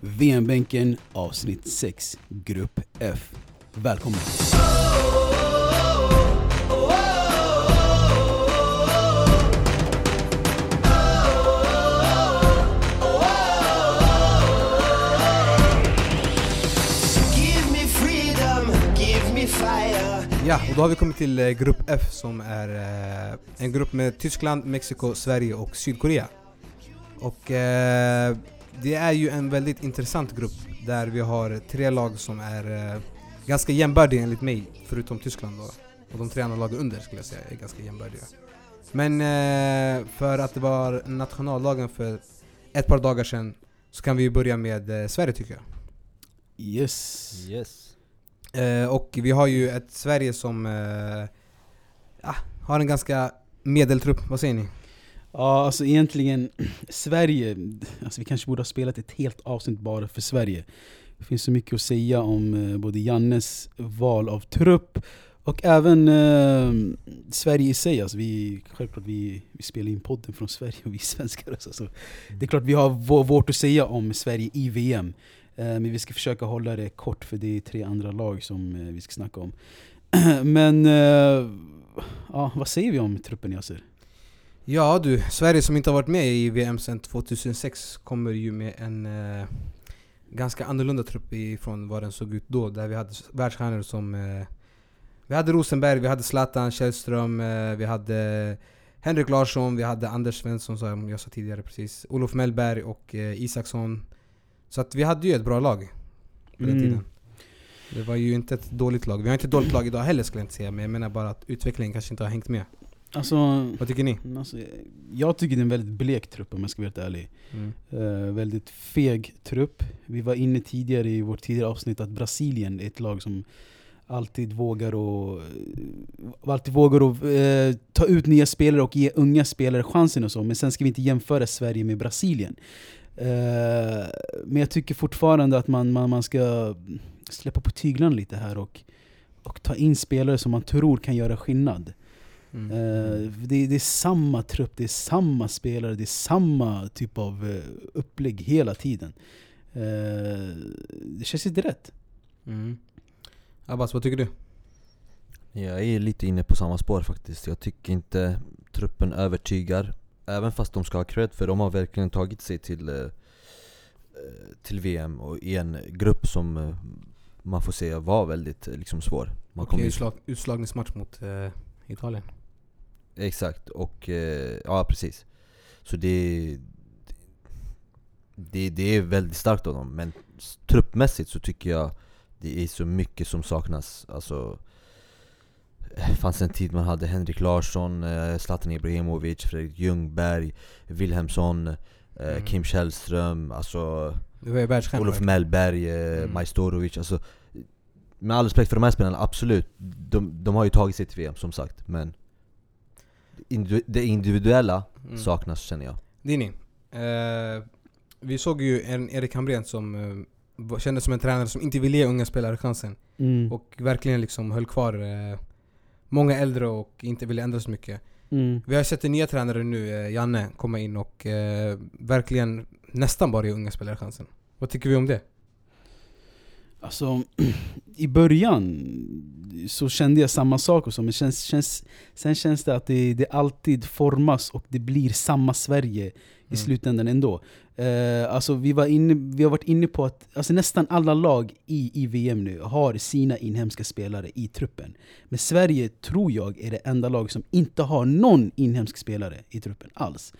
VM-bänken avsnitt 6, Grupp F. Välkommen! Give me freedom, give me fire. Ja, och då har vi kommit till eh, Grupp F som är eh, en grupp med Tyskland, Mexiko, Sverige och Sydkorea. Och eh, det är ju en väldigt intressant grupp där vi har tre lag som är eh, ganska jämbördiga enligt mig, förutom Tyskland då. Och de tre andra lagen under skulle jag säga är ganska jämbördiga. Men eh, för att det var nationaldagen för ett par dagar sedan så kan vi ju börja med eh, Sverige tycker jag. Yes! Yes. Och vi har ju ett Sverige som ja, har en ganska medeltrupp, vad säger ni? Ja, alltså egentligen, Sverige, alltså vi kanske borde ha spelat ett helt avsnitt bara för Sverige. Det finns så mycket att säga om eh, både Jannes val av trupp och även eh, Sverige i sig. Alltså vi, självklart vi, vi spelar in podden från Sverige och vi är svenskar. Alltså. Det är klart vi har vårt att säga om Sverige i VM. Eh, men vi ska försöka hålla det kort för det är tre andra lag som eh, vi ska snacka om. men, eh, ja, vad säger vi om truppen Yasser? Ja du, Sverige som inte har varit med i VM sedan 2006 kommer ju med en eh, ganska annorlunda trupp ifrån vad den såg ut då. Där vi hade världsstjärnor som... Eh, vi hade Rosenberg, vi hade Zlatan, Källström, eh, vi hade Henrik Larsson, vi hade Anders Svensson som jag sa tidigare precis. Olof Mellberg och eh, Isaksson. Så att vi hade ju ett bra lag på den Mm. tiden. Det var ju inte ett dåligt lag. Vi har inte ett dåligt lag idag heller skulle jag inte säga, men jag menar bara att utvecklingen kanske inte har hängt med. Alltså, Vad tycker ni? alltså, jag tycker det är en väldigt blek trupp om jag ska vara helt ärlig. Mm. Eh, väldigt feg trupp. Vi var inne tidigare i vårt tidigare avsnitt att Brasilien är ett lag som alltid vågar och alltid vågar att eh, ta ut nya spelare och ge unga spelare chansen och så. Men sen ska vi inte jämföra Sverige med Brasilien. Eh, men jag tycker fortfarande att man, man, man ska släppa på tyglarna lite här och, och ta in spelare som man tror kan göra skillnad. Mm. Eh, det, det är samma trupp, det är samma spelare, det är samma typ av eh, upplägg hela tiden. Eh, det känns inte rätt. Mm. Abbas, vad tycker du? Jag är lite inne på samma spår faktiskt. Jag tycker inte truppen övertygar. Även fast de ska ha cred för de har verkligen tagit sig till, till VM och i en grupp som man får säga var väldigt liksom, svår. Man ju- utslag, utslagningsmatch mot Italien. Exakt, och eh, ja precis. Så det, det, det är väldigt starkt av dem, men truppmässigt så tycker jag det är så mycket som saknas. Alltså, det fanns en tid man hade Henrik Larsson, eh, Zlatan Ibrahimovic, Fredrik Ljungberg, Wilhelmsson, eh, Mm. Kim Källström, alltså. Olof Mellberg, eh, Mm. Majstorovic, alltså Med all respekt för de här spelarna, absolut. De, de har ju tagit sig till VM som sagt, men individu- Det individuella Mm. saknas känner jag. Dini, eh, vi såg ju en Erik Hamrén som eh, kändes som en tränare som inte ville ge unga spelare chansen. Mm. Och verkligen liksom höll kvar eh, många äldre och inte ville ändra så mycket. Mm. Vi har sett en nya tränare nu, eh, Janne, komma in och eh, verkligen nästan bara ge unga spelare chansen. Vad tycker vi om det? Alltså, i början så kände jag samma sak och så, men känns, känns, sen känns det att det, det alltid formas och det blir samma Sverige i Mm. slutändan ändå. Eh, alltså vi, var inne, vi har varit inne på att alltså nästan alla lag i, i VM nu har sina inhemska spelare i truppen. Men Sverige tror jag är det enda lag som inte har någon inhemsk spelare i truppen alls.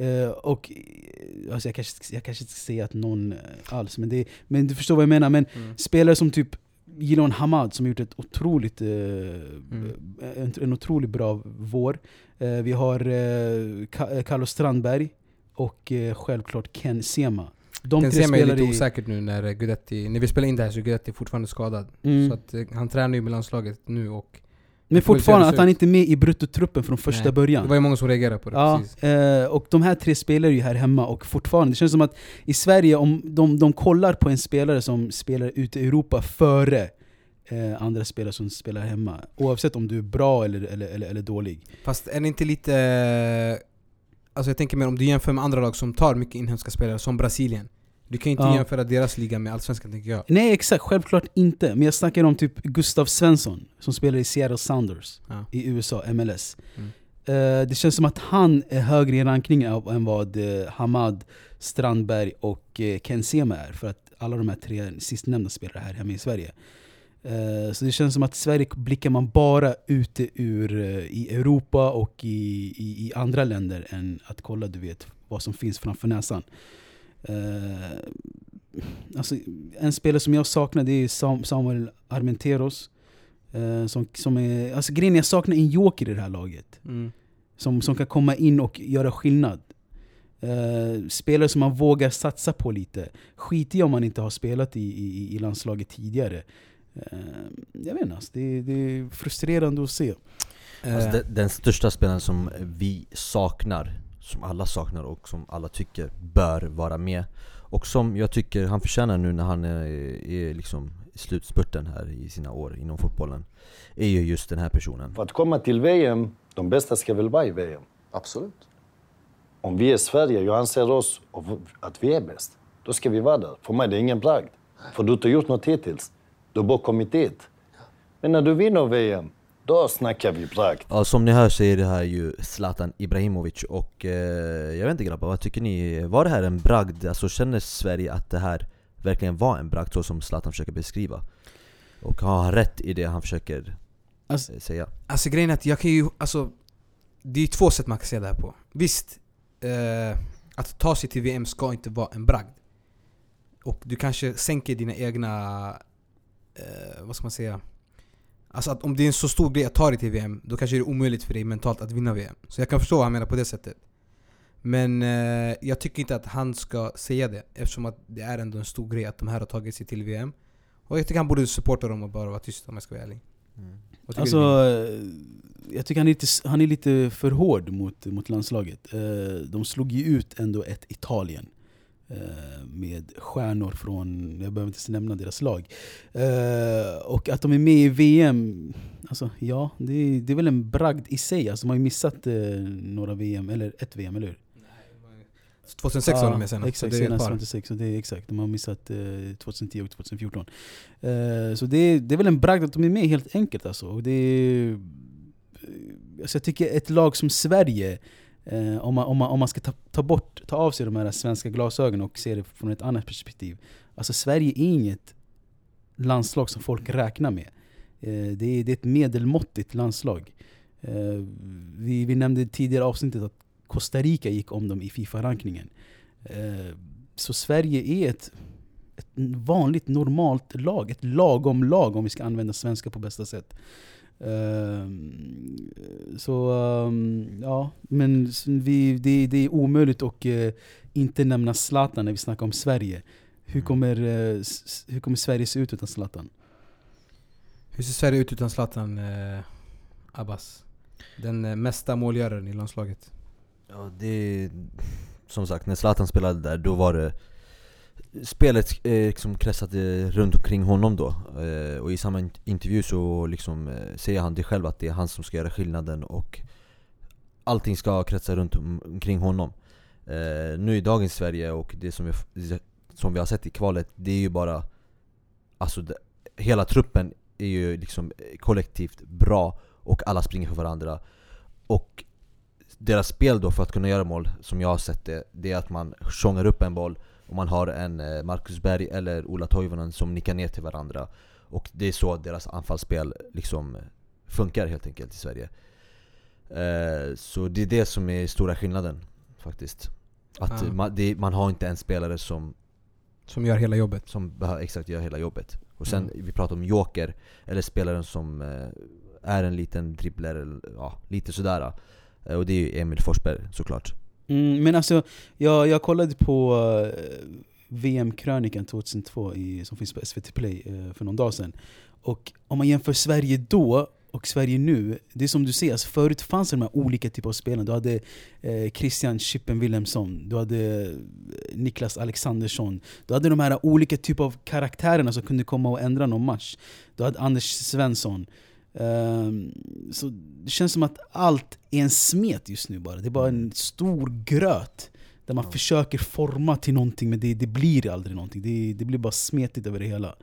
Eh, och eh, alltså jag, kanske, jag kanske inte ska säga att någon eh, alls, men, det, men du förstår vad jag menar. Men Mm. spelare som typ Gilon Hamad som gjort ett otroligt, eh, Mm. en, en otroligt bra vår. Eh, vi har eh, Carlos Strandberg och självklart Ken Sema. De Ken Sema är lite osäkert nu när Guidetti, när vi spelar in det här så är Guidetti fortfarande skadad. Mm. Så att, han tränar ju med landslaget nu och Men fortfarande att han inte är med i bruttotruppen från första Nej, början. det var ju många som reagerade på det. Ja, Precis. eh, och de här tre spelar ju här hemma och fortfarande, det känns som att i Sverige, om de, de kollar på en spelare som spelar ute i Europa före eh, andra spelare som spelar hemma. Oavsett om du är bra eller, eller, eller, eller dålig. Fast är det inte lite... eh, Alltså jag tänker mer om du jämför med andra lag som tar mycket inhemska spelare, som Brasilien. Du kan inte Ja. jämföra deras liga med Allsvenskan tänker jag. Nej exakt, självklart inte. Men jag snackar om typ Gustav Svensson som spelar i Seattle Sounders Ja. i USA, MLS. Mm. Eh, det känns som att han är högre i rankningen av- än vad eh, Hamad, Strandberg och uh, Ken Sema är. För att alla de här tre sistnämnda spelar här hemma i Sverige. Så det känns som att Sverige blickar man bara ute ur i Europa och i, i, i andra länder än att kolla du vet vad som finns framför näsan. Eh, alltså, en spelare som jag saknar det är Sam- Samuel Armenteros. Eh, som, som är, alltså grejen är jag saknar en joker i det här laget. Mm. Som, som kan komma in och göra skillnad. Eh, spelare som man vågar satsa på lite. Skit i om man inte har spelat i, i, i landslaget tidigare. Eh, jag vet inte, alltså, det, det är frustrerande att se. Alltså Eh, den, den största spelaren som vi saknar, som alla saknar och som alla tycker bör vara med Och som jag tycker han förtjänar nu när han är, är liksom i slutspurten här i sina år inom fotbollen Är ju just den här personen För att komma till VM, de bästa ska väl vara i VM. Absolut. Om vi är Sverige, jag anser oss av- att vi är bäst, då ska vi vara där. För mig det är ingen bragd. För du har inte gjort något hittills. Du har bara kommit dit. Men när du vinner VM, då snackar vi bragd. Ja som ni hör så är det här ju Zlatan Ibrahimovic och eh, jag vet inte grabbar, vad tycker ni? Var det här en bragd? Alltså känner Sverige att det här verkligen var en bragd så som Zlatan försöker beskriva? Och har han rätt i det han försöker Alltså, eh, säga? Alltså grejen är att jag kan ju, alltså Det är ju två sätt man kan se det här på. Visst, eh, att ta sig till VM ska inte vara en bragd. Och du kanske sänker dina egna, eh, vad ska man säga? Alltså att om det är en så stor grej att ta dig till VM, då kanske det är omöjligt för dig mentalt att vinna VM. Så jag kan förstå vad han menar på det sättet. Men eh, jag tycker inte att han ska säga det eftersom att det är ändå en stor grej att de här har tagit sig till VM. Och jag tycker han borde supporta dem och bara vara tyst om jag ska vara ärlig. Tycker Alltså, eh, jag tycker han är lite, han är lite för hård mot, mot landslaget. Eh, De slog ju ut ändå ett Italien. Eh, Med stjärnor från, jag behöver inte nämna deras lag. Eh, Och att de är med i VM, alltså ja, det är, det är väl en bragd i sig. Alltså, de har ju missat eh, några VM, eller ett VM, eller hur? 2006 var de med senast. Exakt, senast par. 2006. Så det är exakt, de har missat eh, 2010 och 2014. Eh, så det är, det är väl en bragd att de är med helt enkelt alltså. Och det är, alltså jag tycker ett lag som Sverige, eh, om, man, om, man, om man ska ta, ta, bort, ta av sig de här svenska glasögonen och se det från ett annat perspektiv. Alltså Sverige är inget landslag som folk räknar med. Eh, det, är, det är ett medelmåttigt landslag. Eh, vi, vi nämnde i tidigare avsnittet att Costa Rica gick om dem i Fifa-rankningen. Eh, Så Sverige är ett, ett vanligt, normalt lag. Ett lagom lag om vi ska använda svenska på bästa sätt. Ehm, Så ehm, ja, men vi, det, det är omöjligt att eh, inte nämna Zlatan när vi snackar om Sverige. Hur kommer, eh, s- s- hur kommer Sverige se ut utan Zlatan? Hur ser Sverige ut utan Zlatan eh, Abbas? Den mesta målgöraren i landslaget. Ja det, som sagt när Zlatan spelade där då var det Spelet eh, liksom kretsade eh, runt omkring honom då. Eh, Och i samma intervju så liksom eh, säger han det själv att det är han som ska göra skillnaden och Allting ska kretsa runt omkring honom. Eh, Nu i dagens Sverige och det som vi, som vi har sett i kvalet Det är ju bara Alltså det, hela truppen är ju liksom eh, kollektivt bra och alla springer för varandra. Och deras spel då för att kunna göra mål, som jag har sett det, det är att man tjongar upp en boll och man har en eh, Marcus Berg eller Ola Toivonen som nickar ner till varandra. Och det är så deras anfallsspel liksom funkar helt enkelt i Sverige. Eh, så det är det som är stora skillnaden faktiskt. Att Ja. man, det, man har inte en spelare som, Som gör hela jobbet. som exakt göra hela jobbet. Och sen, Mm. vi pratar om joker, eller spelaren som eh, är en liten dribbler, ja, lite sådär. Eh, och det är ju Emil Forsberg såklart. Mm, men alltså, jag, jag kollade på eh, VM-krönikan 2002 i, som finns på SVT Play eh, för någon dag sedan. Och om man jämför Sverige då och Sverige nu, det är som du säger, alltså förut fanns det de här olika typer av spelare. Du hade eh, Christian Chippen Wilhelmsson, du hade eh, Niklas Alexandersson, du hade de här olika typer av karaktärerna som kunde komma och ändra någon match. Du hade Anders Svensson. Ehm, så det känns som att allt är en smet just nu bara. Det är bara en stor gröt. Där man försöker forma till någonting men det, det blir aldrig någonting. Det, det blir bara smetigt över det hela.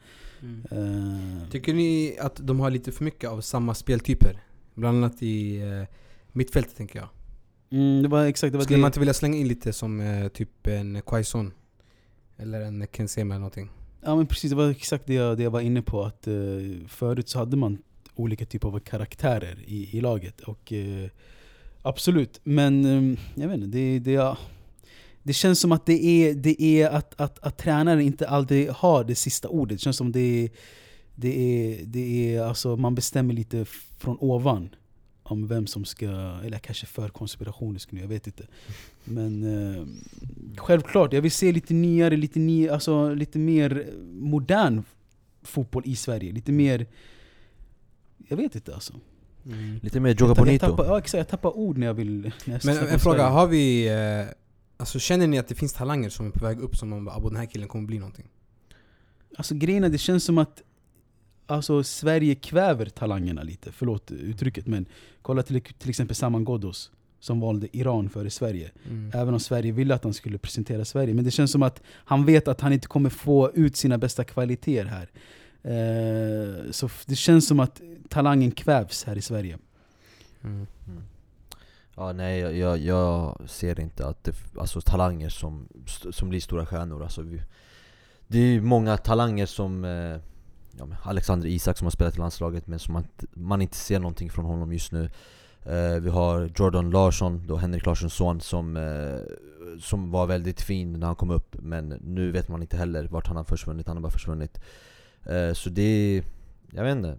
Mm. Eh, Tycker ni att de har lite för mycket av samma speltyper? Bland annat i eh, mittfältet tänker jag. mm, det var exakt det var Skulle det. man inte vilja slänga in lite som eh, typ en Quaison? Eller en Kensema eller någonting? Ja men precis, det var exakt det jag, det jag var inne på. Att, eh, förut så hade man olika typer av karaktärer i, i laget. Och, eh, absolut, men eh, jag vet inte. Det, det, ja, det känns som att det är, det är att, att, att tränaren inte alltid har det sista ordet. Det känns som det det är, det är alltså, man bestämmer lite från ovan om vem som ska, eller kanske för konspirationisk nu, jag vet inte. Men eh, självklart, jag vill se lite nyare, lite, ny, alltså, lite mer modern fotboll i Sverige. Lite mer, jag vet inte alltså. Lite mer Jag, Joga tappar- jag, Bonito. tappar, ja, exakt, jag tappar ord när jag vill när jag Men en fråga, har vi... Eh, alltså känner ni att det finns talanger som är på väg upp som man bara "Abo, den här killen kommer bli någonting? Alltså grejen är, det känns som att alltså, Sverige kväver talangerna lite, förlåt uttrycket men kolla till, till exempel Saman Ghoddos som valde Iran före Sverige. Mm. Även om Sverige ville att han skulle presentera Sverige. Men det känns som att han vet att han inte kommer få ut sina bästa kvaliteter här. Eh, så det känns som att talangen kvävs här i Sverige. Mm. Ja, nej, jag, jag, ser inte att det, alltså talanger som, som blir stora stjärnor alltså, vi, Det är ju många talanger som eh, ja, Alexander Isak som har spelat i landslaget men som man, inte- man inte ser någonting från honom just nu eh, Vi har Jordan Larsson, då Henrik Larssons son som, eh, som var väldigt fin när han kom upp Men nu vet man inte heller vart han har försvunnit, han har bara försvunnit så det är, jag vet inte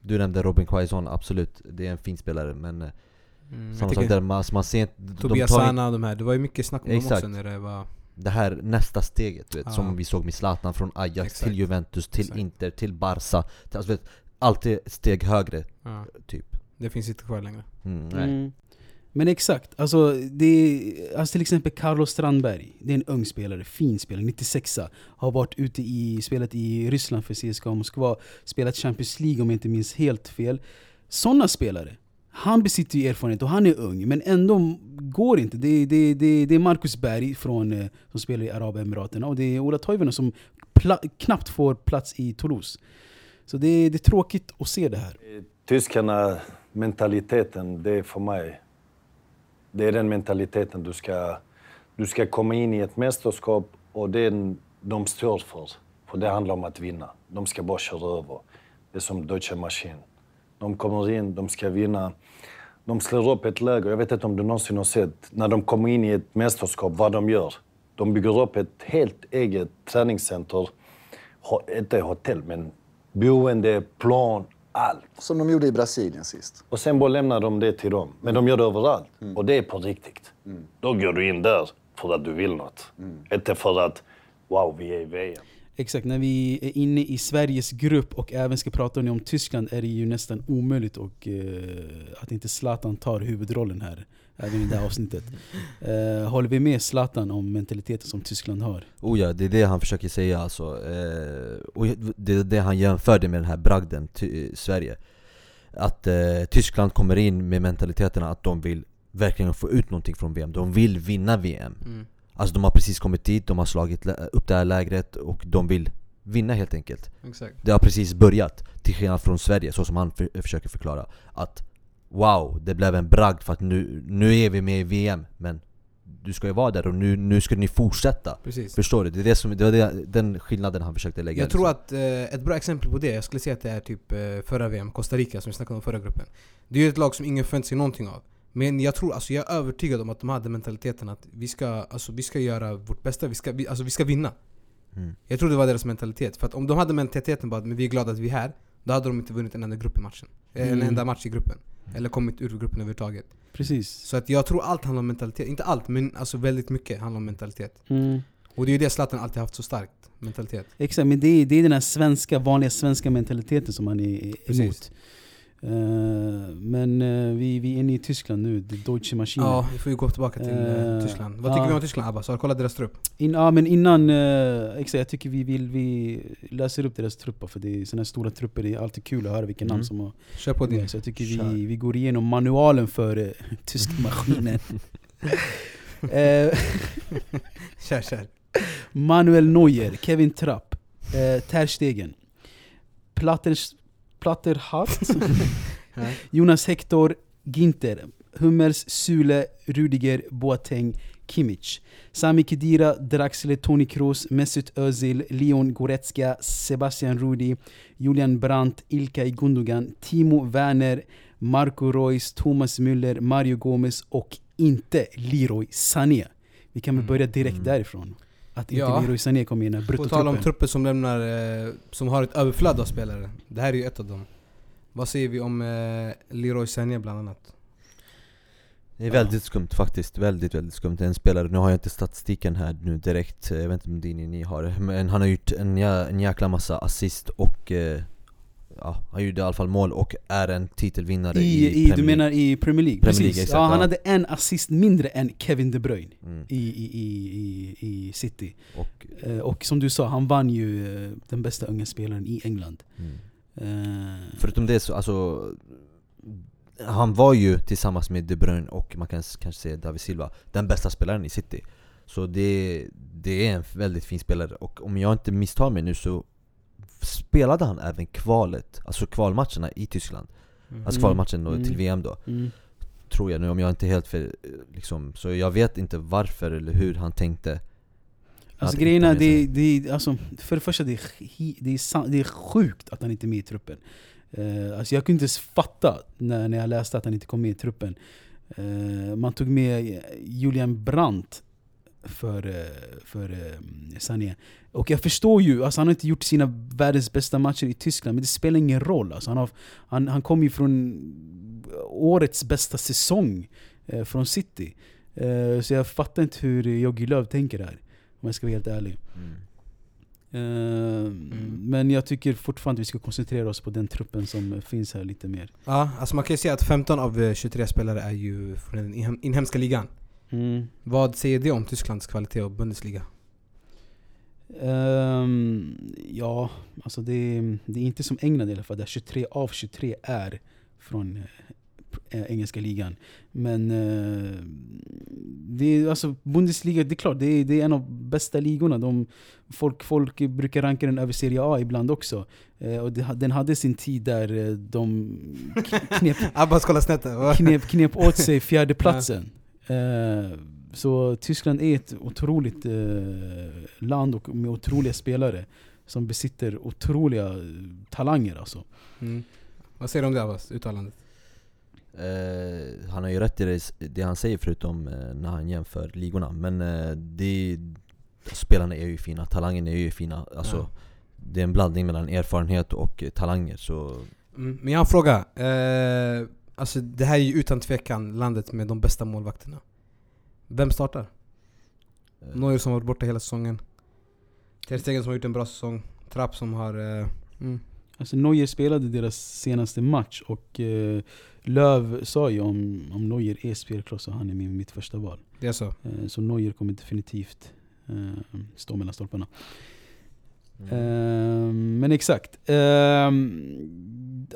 Du nämnde Robin Quaison, absolut, det är en fin spelare men eh, Mm. Samma sak där, man, man ser inte, de Tobias inte- Sana och de här, det var ju mycket snack om dem också när det var... det här nästa steget du vet, Ja. som vi såg med Zlatan från Ajax Exakt. till Juventus, till Exakt. Inter, till Barca till, alltså, vet, Alltid steg högre, Ja, typ det finns inte kvar längre. mm, nej. Mm. Men exakt, alltså, det är, alltså till exempel Carlos Strandberg, det är en ung spelare, fin spelare, 96 Har varit ute i, spelat i Ryssland för CSKA Moskva, spelat Champions League om jag inte minns helt fel. Sådana spelare, han besitter ju erfarenhet och han är ung, men ändå går inte. Det, det, det, det är Marcus Berg från, eh, som spelar i Arabemiraten och det är Ola Toivonen som pla, knappt får plats i Toulouse. Så det, det är tråkigt att se det här. Eh, Tyskarna, mentaliteten, det är för mig... Det är den mentaliteten du ska... Du ska komma in i ett mästerskap och det de står för. För det handlar om att vinna. De ska bara köra över. Det är som Deutsche Maschine. De kommer in, de ska vinna. De slår upp ett läger. Jag vet inte om du någonsin har sett när de kommer in i ett mästerskap vad de gör. De bygger upp ett helt eget träningscenter. Inte hotell, men boende, plan, allt. Som de gjorde i Brasilien sist. Och sen bara lämnar de det till dem. Men de gör det överallt. Och det är på riktigt. Då går du in där för att du vill något. Inte för att, wow, vi är i VM. Exakt, när vi är inne i Sveriges grupp och även ska prata om Tyskland är det ju nästan omöjligt och, eh, att inte Zlatan tar huvudrollen här. Även i det här avsnittet. Eh, håller vi med Zlatan om mentaliteten som Tyskland har? Oh ja, det är det han försöker säga alltså eh, Och det är det han jämförde med den här bragden till Sverige Att eh, Tyskland kommer in med mentaliteten att de vill verkligen få ut någonting från VM De vill vinna VM Mm. Alltså de har precis kommit dit, de har slagit lä- upp det här lägret och de vill vinna helt enkelt Exakt. Det har precis börjat, till skillnad från Sverige, så som han för, försöker förklara Att wow, det blev en bragd för att nu, nu är vi med i VM Men du ska ju vara där och nu, nu ska ni fortsätta Precis. Förstår du? Det, är det, som, det var det, den skillnaden han försökte lägga Jag tror att eh, ett bra exempel på det, jag skulle säga att det är typ eh, förra VM, Costa Rica som vi snackade om förra gruppen. Det är ju ett lag som ingen förväntar sig någonting av. Men jag tror, alltså jag är övertygad om att de hade mentaliteten att vi ska, alltså, vi ska göra vårt bästa, vi ska, vi, alltså, vi ska vinna. Mm. Jag tror det var deras mentalitet. För att om de hade mentaliteten bara att men vi är glada att vi är här, då hade de inte vunnit en enda grupp i matchen. Eh, En Mm. enda match i gruppen. Eller kommit ur gruppen överhuvudtaget. Precis. Så att jag tror allt handlar om mentalitet. Inte allt, men alltså väldigt mycket handlar om mentalitet. Mm. Och det är ju det Zlatan alltid haft så starkt. Mentalitet. Exakt, men det är, det är den här svenska, vanliga svenska mentaliteten som man är är Precis. Eh, men eh, vi, vi är inne i Tyskland nu, Deutsche Maschine. Ja, vi får ju gå tillbaka till Eh, Tyskland. Vad tycker ja. vi om Tyskland Abbas? Har du kollat deras trupp? In, ja, men innan, exakt, jag tycker vi, vill, vi läser upp deras trupper för det är såna här stora trupper, det är alltid kul att höra vilka namn Mm. som har Kör på din. Så jag tycker Kör. vi, vi går igenom manualen för uh, tyska maskinen. Kör, kör. Manuel Neuer, Kevin Trapp, Ter Stegen, Platters, Platterhatt, Ja. Jonas Hector, Ginter, Hummels, Sule, Rudiger, Boateng, Kimmich, Sami Khedira, Draxler, Toni Kroos, Mesut Özil, Leon Goretzka, Sebastian Rudi, Julian Brandt, Ilkay Gundogan, Timo Werner, Marco Reus, Thomas Müller, Mario Gomez och inte Leroy Sané. Vi kan väl Mm. börja direkt Mm. därifrån. Att inte Ja. Leroy Sané kom in i här På tal om bruttotruppen. trupper som lämnar, eh, som har ett överflöd av spelare. Det här är ju ett av dem. Vad säger vi om eh, Leroy Sané bland annat? Det är väldigt skumt faktiskt, väldigt väldigt skumt. En spelare, nu har jag inte statistiken här nu direkt, jag vet inte om det ni, ni har det, Men han har gjort en, jä, en jäkla massa assist och eh, Ja, han gjorde i alla fall mål och är en titelvinnare i, I, i, Premier du menar i Premier League? Premier. League, exakt, ja, han ja. hade en assist mindre än Kevin De Bruyne Mm. i, i, i, i, City. Och, Eh, och som du sa, han vann ju eh, den bästa unga spelaren i England. mm. Eh, Förutom det så, alltså Han var ju tillsammans med De Bruyne och man kan kanske säga David Silva Den bästa spelaren i City Så det, det är en väldigt fin spelare och om jag inte misstar mig nu så Spelade han även kvalet, alltså kvalmatcherna i Tyskland Alltså Mm. kvalmatchen då, Mm. till VM då mm. Tror jag nu om jag inte helt fel, liksom Så jag vet inte varför eller hur han tänkte Alltså grejen är, det, det, alltså, för det första det är, det, är, det är sjukt att han inte är med i truppen. Eh, alltså jag kunde inte ens fatta när, när jag läste att han inte kom med i truppen. Eh, man tog med Julian Brandt för, eh, för eh, Sané. Och jag förstår ju, alltså han har inte gjort sina världens bästa matcher i Tyskland, men det spelar ingen roll. Alltså han, har, han, han kom ju från årets bästa säsong eh, från City. Eh, så jag fattar inte hur Jogi Löw tänker här. Om jag ska vara helt ärlig. mm. Eh, Men jag tycker fortfarande vi ska koncentrera oss på den truppen som finns här lite mer. Ja, alltså man kan ju säga att 15 av eh, 23 spelare är ju från den inhem- inhemska ligan. Vad säger det om Tysklands kvalitet och Bundesliga? Ehm, ja, alltså det, det är inte som England i alla fall, där 23 av 23 är från eh, engelska ligan. Men eh, det är, alltså Bundesliga, det är klart, det är, det är en av bästa ligorna. De, folk, folk brukar ranka den över Serie A ibland också. Eh, och det, den hade sin tid där eh, de knep knep, knep åt sig fjärdeplatsen. Eh, så Tyskland är ett otroligt eh, land och med otroliga spelare som besitter otroliga eh, talanger alltså. Mm. Vad säger du om det Abbas, uttalandet? Eh, han har ju rätt i det, det han säger förutom eh, när han jämför ligorna Men eh, det, spelarna är ju fina, talangen är ju fina alltså, Ja. Det är en blandning mellan erfarenhet och talanger så Mm. Men jag har en fråga. Eh, alltså det här är ju utan tvekan landet med de bästa målvakterna. Vem startar? eh, Neuer som har varit borta hela säsongen. Ter Stegen som har gjort en bra säsong. Trapp som har... Eh, mm. Alltså Neuer spelade deras senaste match och eh, Löv sa ju om, om Neuer är spelklar så han är min, mitt första val. Det är så. Eh, så Neuer kommer definitivt eh, stå mellan stolparna. mm. Ehm, men exakt.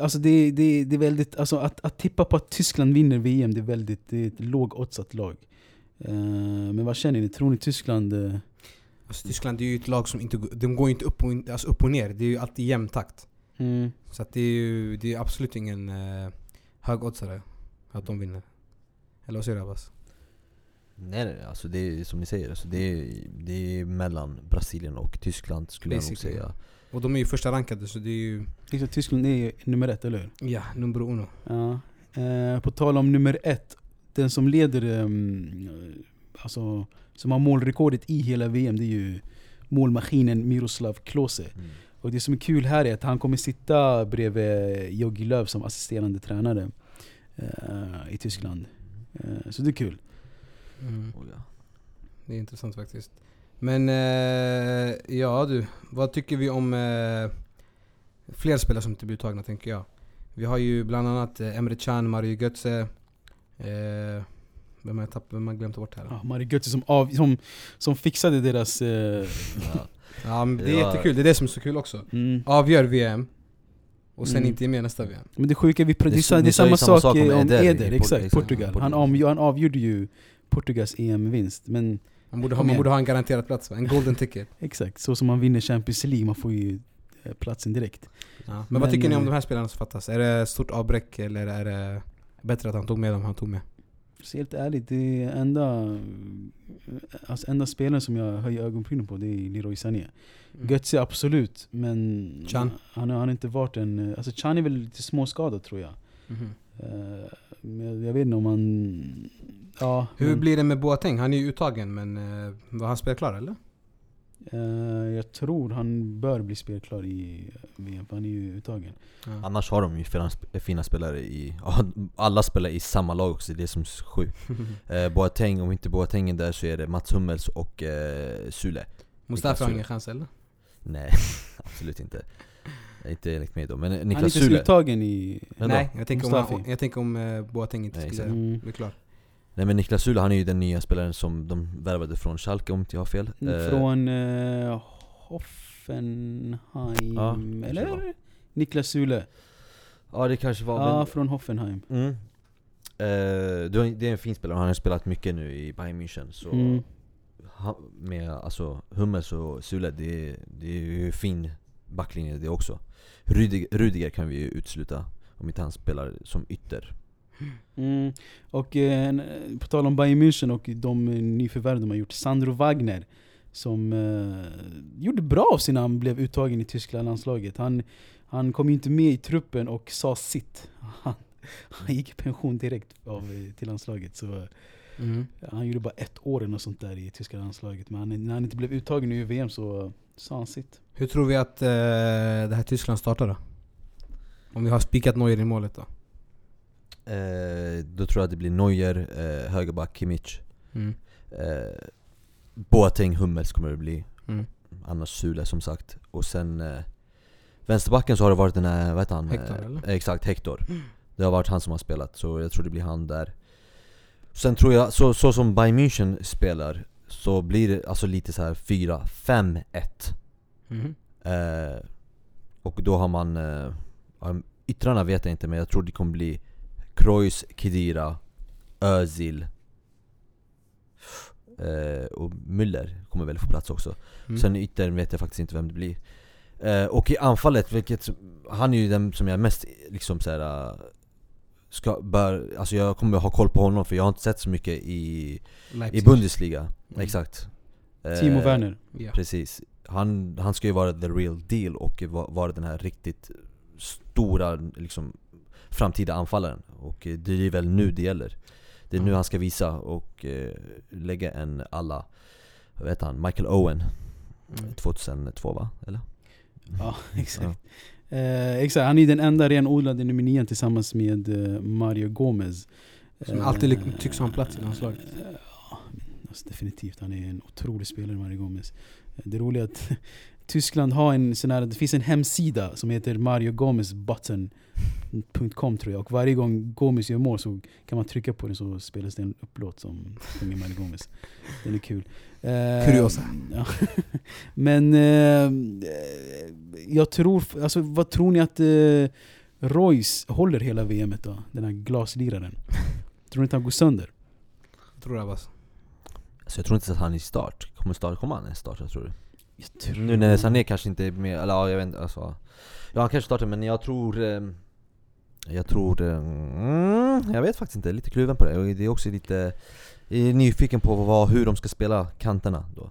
Alltså det, det, det är väldigt, alltså att, att tippa på att Tyskland vinner VM, det är väldigt, det är ett lågoddsat lag. Ehm, men vad känner ni? Tror ni Tyskland... eh, Alltså, Tyskland är ju ett lag som inte... går- De går inte upp och, in- alltså upp och ner. Det är ju alltid jämn takt. mm, Så att det är ju det är absolut ingen eh, högoddsare att de vinner. Eller vad säger du Abbas? Nej nej, alltså det är som ni säger, alltså det, är, det är mellan Brasilien och Tyskland skulle jag nog Basically. säga Och de är ju första rankade så det är ju... liksom, Tyskland är nummer ett, eller hur? Ja, nummer uno. Ja. Eh, på tal om nummer ett, den som leder, ehm, alltså som har målrekordet i hela VM, det är ju målmaskinen Miroslav Klose. mm. Och det som är kul här är att han kommer sitta bredvid Jogi Löw som assisterande tränare eh, i Tyskland. Eh, så det är kul. Mm. Oh, ja. Det är intressant faktiskt. Men eh, ja du, vad tycker vi om eh, fler spelare som inte blir uttagna tänker jag? Vi har ju bland annat eh, Emre Can, Mario Götze. Eh, vem har jag tappat, vem har jag glömt bort här? Ja, Mario Götze som, av, som, som fixade deras... Eh, Ja. Ja men det är var- jättekul, det är det som är så kul också. mm. Avgör VM och sen Mm. inte är med nästa VM. Men det sjuka, vi, det, Det- det är samma samma sak om om Eder i Eder, Port- exakt, exakt, Portugal. Han, Portugal. av, han avgjorde ju Portugals EM-vinst. Men Man borde, ha, man borde ha en garanterad plats? En golden ticket. exakt, så som man vinner Champions League, man får ju eh, platsen direkt. Ja. Men, Men, vad tycker ni om eh, de här spelarna som fattas? Är det stort avbräck eller är det bättre att han tog med dem han tog med? Så helt ärligt, det är enda, alltså enda spelaren som jag höjer ögonbrynen på det är Leroy Sané. Mm. Götze absolut, men Chan? han, har- han har inte varit en... Alltså Chan är väl lite småskadad tror jag. Eh, men jag, jag vet inte om han... Ja, Hur men, blir det med Boateng? Han är ju uttagen men uh, var han spelklar eller? eh, jag tror han bör bli spelklar i VM, för han är ju uttagen. Ja. Annars har de ju fina, sp- fina spelare i, alla spelar i samma lag också, det är som sjukt. Eh, Boateng, om inte Boateng är där så är det Mats Hummels och eh, Sule. Mustafa har Sule. ingen chans eller? Nej, absolut inte. Inte enligt mig då, men eh, han är Niklas inte Sule. uttagen i... Nej, jag tänker om, jag tänker om Boateng inte skulle exakt. Mm. bli klar. Nej men Niklas Sule han är ju den nya spelaren som de värvade från Schalke om inte jag har fel. Eh, Från eh, Hoffenheim, Ja, eller? Niklas Sule. Ja det kanske var, Ja, men, från Hoffenheim. mm. Eh, det är en fin spelare, han har spelat mycket nu i Bayern München så Mm. med alltså Hummels och Sule, det, är- det är ju fin backlinje det också. Rudiger, Rudiger kan vi ju utesluta om inte han spelar som ytter. Mm. Och eh, på tal om Bayern München och de eh, nyförvärv de har gjort. Sandro Wagner. Som eh, gjorde bra av sig när han blev uttagen i tyska landslaget. Han, han kom inte med i truppen och sa sitt. Han, han gick i pension direkt av, eh, till landslaget. Så eh, Mm. han gjorde bara ett år eller sånt där i tyska landslaget. Men han, när han inte blev uttagen i VM så eh, sa han sitt. Hur tror vi att eh, det här Tyskland startar då? Om vi har spikat Neuer i målet då? Eh, då tror jag att det blir Neuer, eh, högerback Kimmich, Mm. eh, Boateng, Hummels kommer det bli. Mm. Annars Sule som sagt. Och sen eh, Vänsterbacken så har det varit den här, vad heter han? Hector, Eh, eller? Exakt, Hector. Det har varit han som har spelat, så jag tror det blir han där. Sen tror jag, så, så som Bayern München spelar, så blir det alltså lite så här 4-5-1. Mhm. Eh, och då har man, eh, yttrarna vet jag inte men jag tror det kommer bli Kroos, Kedira, Özil eh, och Müller kommer väl få plats också. Mm. Sen i yttern vet jag faktiskt inte vem det blir. Eh, och i anfallet, vilket, han är ju den som jag mest liksom så här, eh, ska, bör, alltså jag kommer ha koll på honom för jag har inte sett så mycket i, i. Bundesliga. Mm. Exakt. Eh, Timo Werner. Ja. Precis. Han, han ska ju vara the real deal och va- vara den här riktigt stora liksom, framtida anfallaren. Och eh, det är väl nu det gäller. Det är nu Mm. han ska visa och eh, lägga en alla, vad heter han, Michael Owen Mm. 2002 va? Eller? Ja, exakt. Eh, exakt, han är den enda renodlade nummer nio tillsammans med eh, Mario Gomez. Som alltid tycks ha en plats i landslaget. Ja, alltså definitivt. Han är en otrolig spelare, Mario Gomez. Det roliga är att Tyskland har en sån här, det finns en hemsida som heter mariogomezbutton.com tror jag. Och varje gång Gomez gör mål så kan man trycka på den så spelas det en upplåt som sjunger Mario Gomez. Den är kul. Eh, Kuriosa. Ja. Men eh, jag tror, alltså vad tror ni att eh, Royce håller hela VMet då? Den här glasliraren. Tror ni inte han går sönder? Tror jag Abbas. Så jag tror inte att han är i start. Kommer, start, kommer han ens starta tror du? Jag tror... Nu när Sané kanske inte är med, eller ja, jag vet inte alltså. Ja han kanske startar men jag tror eh, Jag tror eh, mm, Jag vet faktiskt inte, lite kluven på det. Och det är också lite är nyfiken på vad, hur de ska spela kanterna då.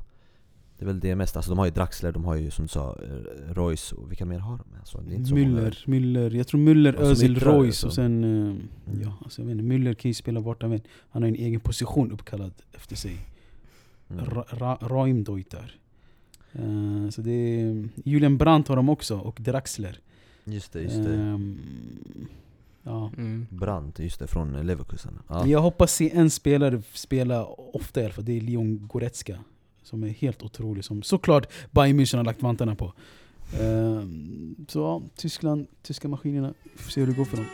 Det är väl det mest, alltså de har ju Draxler, de har ju som du sa eh, Royce och vilka mer har de? Alltså, det är inte så många. Müller, Müller, jag tror Müller, Özil, Royce alltså. och sen... eh, Mm. Ja, alltså jag vet inte, Müller kan ju spela vart han vill. Han har en egen position uppkallad efter sig. Mm. Ra, ra, Raimdeuter. Eh, så det är... Julian Brandt har de också, och Draxler. Just det, just det. Ehm, ja. Mm. Brandt, just det, från Leverkusen. Ja. Jag hoppas se en spelare spela ofta i alla fall, det är Leon Goretzka. Som är helt otrolig, som såklart Bayern München har lagt vantarna på. Ehm, så ja, Tyskland, tyska maskinerna, får se hur det går för dem.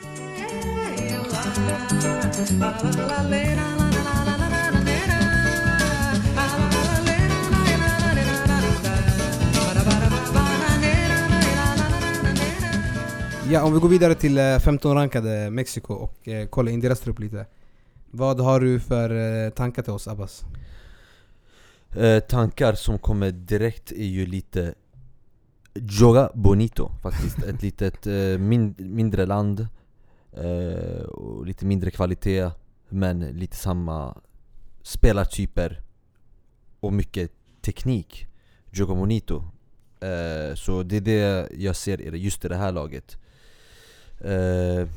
Ja, om vi går vidare till eh, 15 rankade Mexiko och eh, kollar in deras trupp lite. Vad har du för eh, tankar till oss Abbas? Eh, tankar som kommer direkt är ju lite Joga Bonito faktiskt, ett litet eh, min, mindre land eh, och lite mindre kvalitet men lite samma spelartyper och mycket teknik Joga Bonito eh, Så det är det jag ser i just i det här laget eh,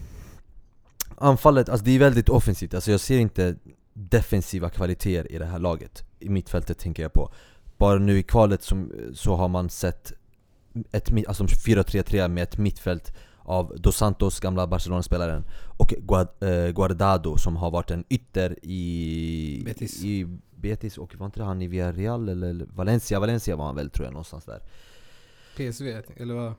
Anfallet, alltså det är väldigt offensivt, alltså jag ser inte defensiva kvaliteter i det här laget I mittfältet tänker jag på Bara nu i kvalet som, så har man sett ett, alltså 4-3-3 med ett mittfält av Dos Santos, gamla Barcelona-spelaren Och eh, Guardado som har varit en ytter i Betis. i Betis och var inte han i Villarreal eller Valencia? Valencia var han väl tror jag någonstans där PSV, eller vad?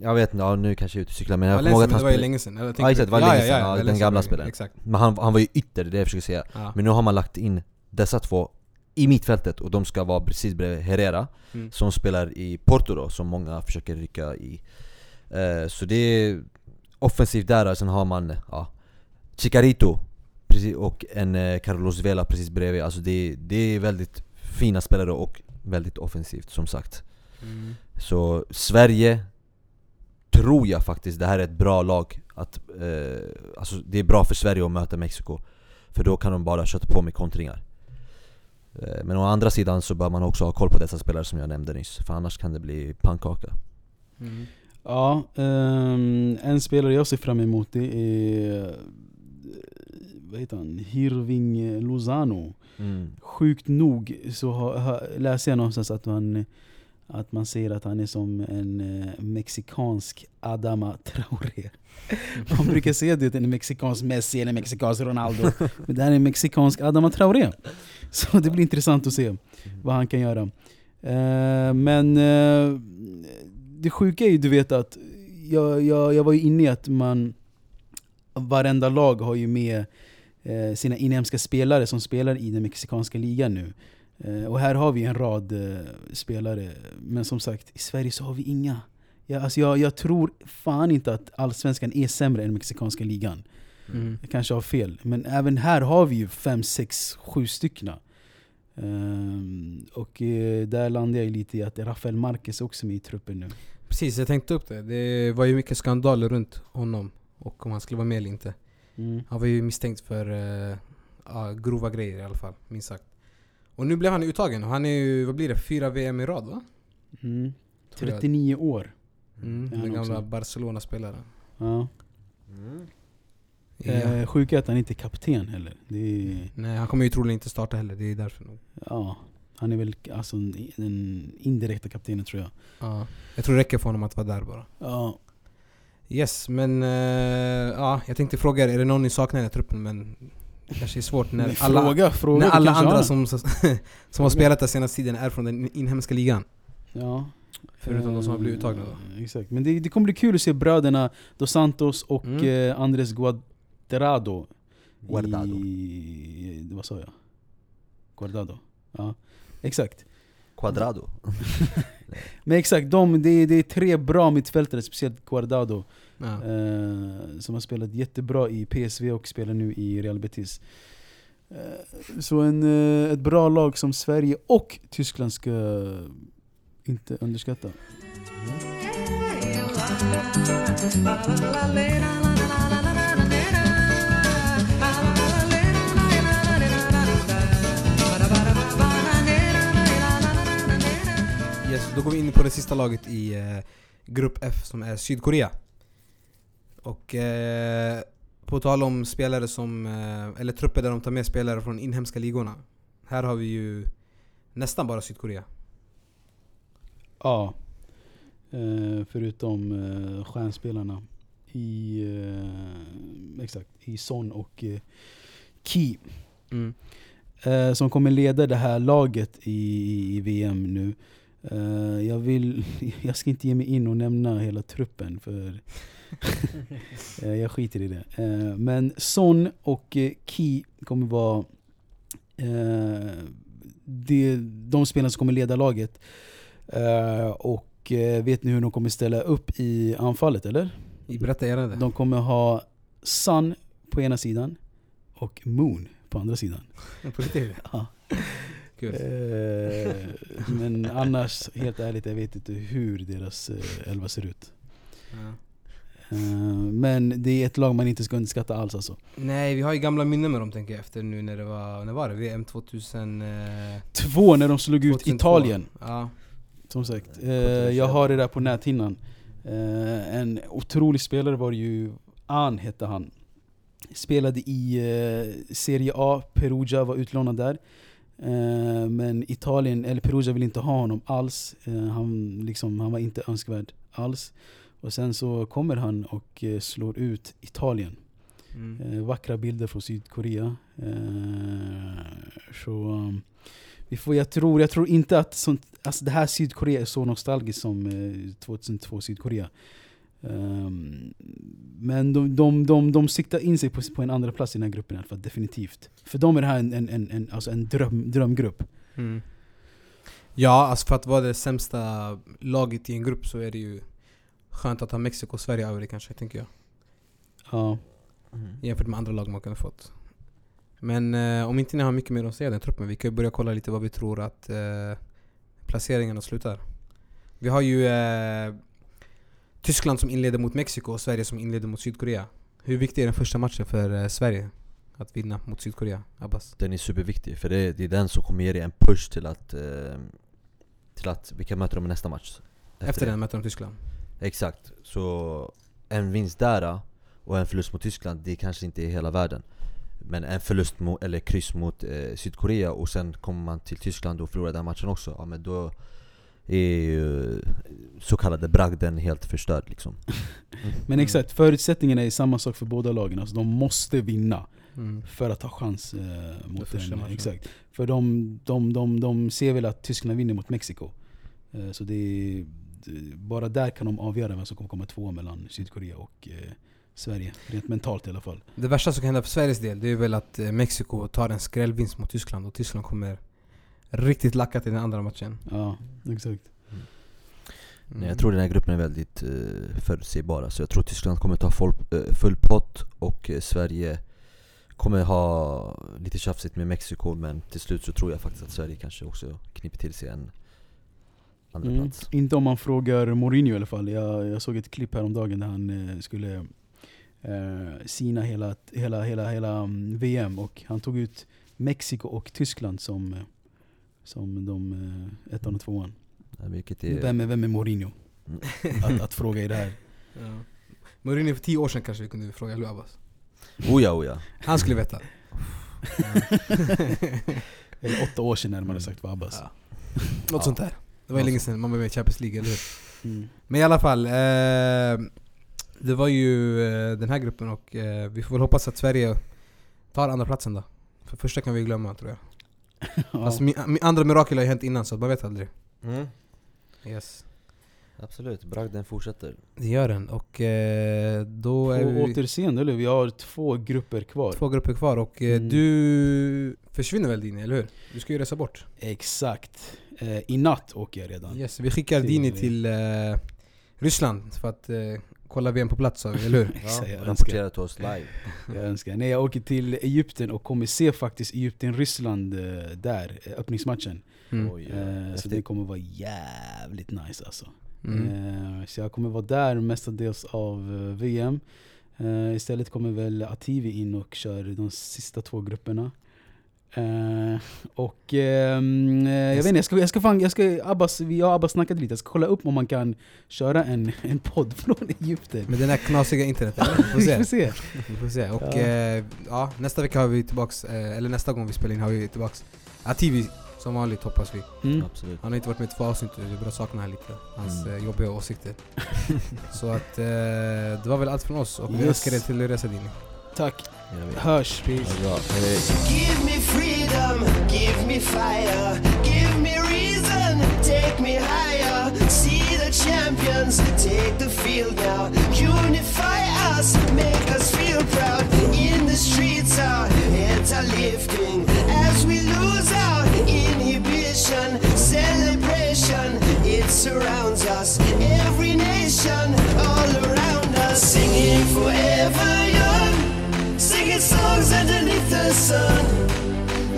Jag vet inte, ja, nu kanske jag är ute och cyklar men jag kommer ihåg att han det var ju spelade länge sedan. Jag Ja exakt, det var länge sedan, ja, den Valencia gamla spelaren Exakt. Men han, han var ju ytter, det är det jag försöker säga Ja. Men nu har man lagt in dessa två i mittfältet och de ska vara precis bredvid Herrera Mm. Som spelar i Porto då, som många försöker rycka i eh, Så det är offensivt där, och sen har man ja, Chicarito precis, och en eh, Carlos Vela precis bredvid Alltså det, det är väldigt fina spelare och väldigt offensivt som sagt Mm. Så Sverige tror jag faktiskt det här är ett bra lag att, eh, Alltså det är bra för Sverige att möta Mexiko För då kan de bara köta på med kontringar eh, Men å andra sidan så bör man också ha koll på dessa spelare som jag nämnde nyss För annars kan det bli pannkaka Mm. Ja, ehm, en spelare jag ser fram emot det är eh, vad heter han? Hirving Lozano. mm. Sjukt nog så har, har, läser jag någonstans att man, att man säger att han är som en eh, mexikansk Adama Traoré. Man brukar säga det, en mexikansk Messi eller en mexikansk Ronaldo. Men det här är en mexikansk Adama Traoré. Så det blir intressant att se vad han kan göra. Eh, men eh, det sjuka är ju du vet att jag, jag, jag var ju inne i att man varenda lag har ju med sina inhemska spelare som spelar i den mexikanska ligan nu. Eh, och här har vi en rad eh, spelare, men som sagt, i Sverige så har vi inga. Jag, alltså jag, jag tror fan inte att allsvenskan är sämre än mexikanska ligan. Mm. Jag kanske har fel, men även här har vi ju fem, sex, sju styckna. Ehm, och eh, där landar jag lite i att Rafael Marquez är också med i truppen nu. Precis, jag tänkte upp det. Det var ju mycket skandaler runt honom och om han skulle vara med eller inte. Mm. Han var ju misstänkt för ja, grova grejer i alla fall, minst sagt. Och nu blev han uttagen och han är ju, vad blir det, fyra VM i rad va? Mm. Tror jag. 39 år. Mm, den gamla. Barcelona-spelaren. Ja. Ja. Eh, sjuka är att han inte är kapten heller. Är, Nej, han kommer ju troligen inte starta heller, det är därför nog. ja, han är väl alltså den indirekta kaptenen tror jag. Ja. Jag tror det räcker för honom att vara där bara. Ja. Yes, men eh, ja, jag tänkte fråga er, är det någon ni saknar i truppen? Men kanske är svårt när Men alla, fråga, fråga. när alla andra som, som har spelat den senaste tiden är från den inhemska ligan. Ja. Förutom de som har blivit uttagna då. Eh, Exakt, men det, det kommer bli kul att se bröderna Dos Santos och Mm. eh, Andres Guadrado. Guardado. I, vad sa jag? Guardado. Ja, exakt. Quadrado Men exakt, de, det, är- det är tre bra mittfältare, speciellt Guardado. Ja. Eh, som har spelat jättebra i PSV och spelar nu i Real Betis. Eh, så en, eh, ett bra lag som Sverige och Tyskland ska inte underskatta. Yes, då går vi in på det sista laget i eh, Grupp F som är Sydkorea. Och eh, på tal om spelare som, eh, eller trupper där de tar med spelare från inhemska ligorna. Här har vi ju nästan bara Sydkorea. Ja. Eh, förutom eh, stjärnspelarna i, eh, exakt, i Son och eh, Ki. Mm. Som kommer leda det här laget i, i VM nu. Eh, jag, vill, jag ska inte ge mig in och nämna hela truppen för eh, jag skiter i det. Eh, men Son och Ki kommer vara det, de spelarna som kommer leda laget. Och vet ni hur de kommer ställa upp i anfallet eller? I- Berätta gärna det. De kommer ha Sun på ena sidan och Moon på andra sidan. På riktigt? Ja. Kul. Eh, men annars, helt ärligt, jag vet inte hur deras eh, elva ser ut. Ja. Eh, men det är ett lag man inte ska underskatta alls alltså. Nej, vi har ju gamla minnen med dem tänker jag efter nu när det var, när var det? VM 2000... Eh, Två när de slog ut 2002. Italien. Ja. Som sagt, jag har det där på näthinnan. En otrolig spelare var ju, An hette han. Spelade i Serie A, Perugia var utlånad där. Eh, men Italien, eller Perugia vill inte ha honom alls. Eh, han, liksom, han var inte önskvärd alls. Och sen så kommer han och eh, slår ut Italien. Mm. Vackra bilder från Sydkorea. Så um, vi får, jag, tror, jag tror inte att sånt, alltså det här Sydkorea är så nostalgiskt som eh, 2002 Sydkorea. Ehm, men de, de, de, de siktar in sig på, på en andra plats i den här gruppen i alla fall, definitivt. För dem är det här en, en, en, en, alltså en dröm, drömgrupp. Mm. Ja, alltså för att vara det sämsta laget i en grupp så är det ju skönt att ha Mexiko och Sverige över det kanske, tänker jag. Ja. Mm. Jämfört med andra lag man kunde fått. Men eh, om inte ni har mycket mer att säga den truppen, vi kan ju börja kolla lite vad vi tror att eh, placeringarna slutar. Vi har ju eh, Tyskland som inleder mot Mexiko och Sverige som inleder mot Sydkorea. Hur viktig är den första matchen för eh, Sverige? Att vinna mot Sydkorea, Abbas? Den är superviktig, för det är, det är den som kommer ge dig en push till att, eh, till att vi kan möta dem i nästa match. Efter, det. den möter de Tyskland. Exakt, så en vinst där och en förlust mot Tyskland, det kanske inte är hela världen. Men en förlust mot, eller kryss mot eh, Sydkorea och sen kommer man till Tyskland och förlorar den matchen också, ja men då är ju så kallade bragden helt förstörd liksom. Men exakt, förutsättningarna är samma sak för båda lagen. Alltså de måste vinna Mm. för att ha chans eh, mot första en, matchen. Exakt. För de, de, de, de ser väl att Tyskland vinner mot Mexiko. Eh, så det är, bara där kan de avgöra vem som kommer komma två mellan Sydkorea och eh, Sverige. Rent mentalt i alla fall. Det värsta som kan hända för Sveriges del, det är väl att eh, Mexiko tar en skrällvinst mot Tyskland och Tyskland kommer riktigt lackat i den andra matchen. Ja, exakt. Mm. Nej, jag tror den här gruppen är väldigt eh, förutsägbar. Så jag tror Tyskland kommer ta full, eh, full pott och eh, Sverige kommer ha lite tjafsigt med Mexiko men till slut så tror jag faktiskt att Sverige kanske också kniper till sig en andra Mm. plats. Inte om man frågar Mourinho i alla fall. Jag, jag såg ett klipp häromdagen där han eh, skulle eh, sina hela, hela, hela, hela mm, VM och han tog ut Mexiko och Tyskland som, eh, som de eh, ettan och tvåan. Ja, Vilket är, Vem är, vem är Mourinho? Mm. Att, att fråga i det här. Ja. Mourinho för tio år sedan kanske vi kunde fråga Lou Abbas. Oh ja, oh ja. Han skulle veta. Eller åtta år sedan närmare sagt var Abbas. Ja. Något sånt där. Det var ju länge sedan man var med i Champions League, eller hur? Mm. Men i alla fall. Eh, det var ju eh, den här gruppen och eh, vi får väl hoppas att Sverige tar andra platsen då. För första kan vi glömma tror jag. Ja. Fast mi, mi, andra mirakel har ju hänt innan så man vet aldrig. Mm. Yes. Absolut, bragden fortsätter. Det gör den och eh, då är På vi återseende, eller hur? Vi har två grupper kvar. två grupper kvar och eh, Mm. du försvinner väl Dini, eller hur? Du ska ju resa bort. Exakt. Eh, I natt åker jag redan. Yes, vi skickar Dini till eh, Ryssland för att eh, kolla VM på plats, vi, eller hur? Jag Ja, rapportera till oss live. Jag önskar. Nej, jag åker till Egypten och kommer se faktiskt Egypten-Ryssland eh, där, eh, öppningsmatchen. Mm. Oj, Eh, så det kommer vara jävligt nice alltså. Mm. Så jag kommer vara där mestadels av VM. Istället kommer väl Ativi in och kör de sista två grupperna. Eh, och eh, jag vet inte, jag ska, jag ska fan, jag ska, Abbas, vi har Abbas snackat lite, jag ska kolla upp om man kan köra en, en podd från Egypten. Med den här knasiga internetet, eller? vi får Vi se. får se. Vi får se. Och Ja. eh, ja, nästa vecka har vi tillbaks, eh, eller nästa gång vi spelar in har vi tillbaks Ativi som vanligt hoppas vi. Mm. Absolut. Han har inte varit med i två avsnitt och vi börjar sakna här lite. Hans Mm. jobbiga åsikter. Så att det var väl allt från oss och vi Yes. önskar er till resa Dini. Tack, Ja, hörs. Ha det Give me freedom, give me fire, give me reason, take me higher. See the champions, take the field now. Unify us, make us feel proud. In the streets, our heads are lifting as we lose our inhibition. Celebration, it surrounds us. Every nation, all around us, singing forever young singing songs underneath the sun.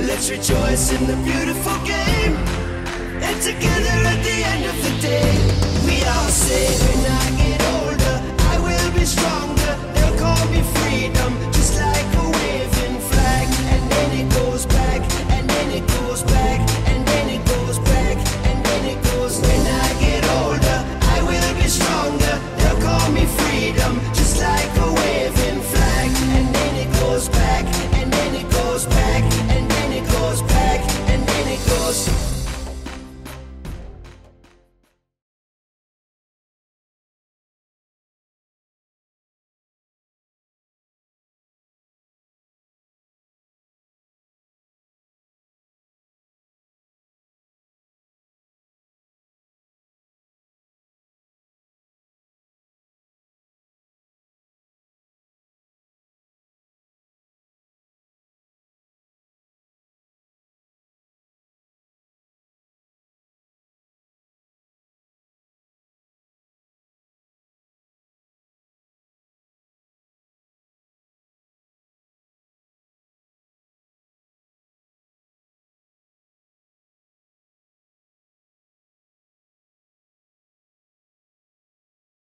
Let's rejoice in the beautiful game. And together at the end of the day, we all say, when I get older, I will be stronger. They'll call me freedom.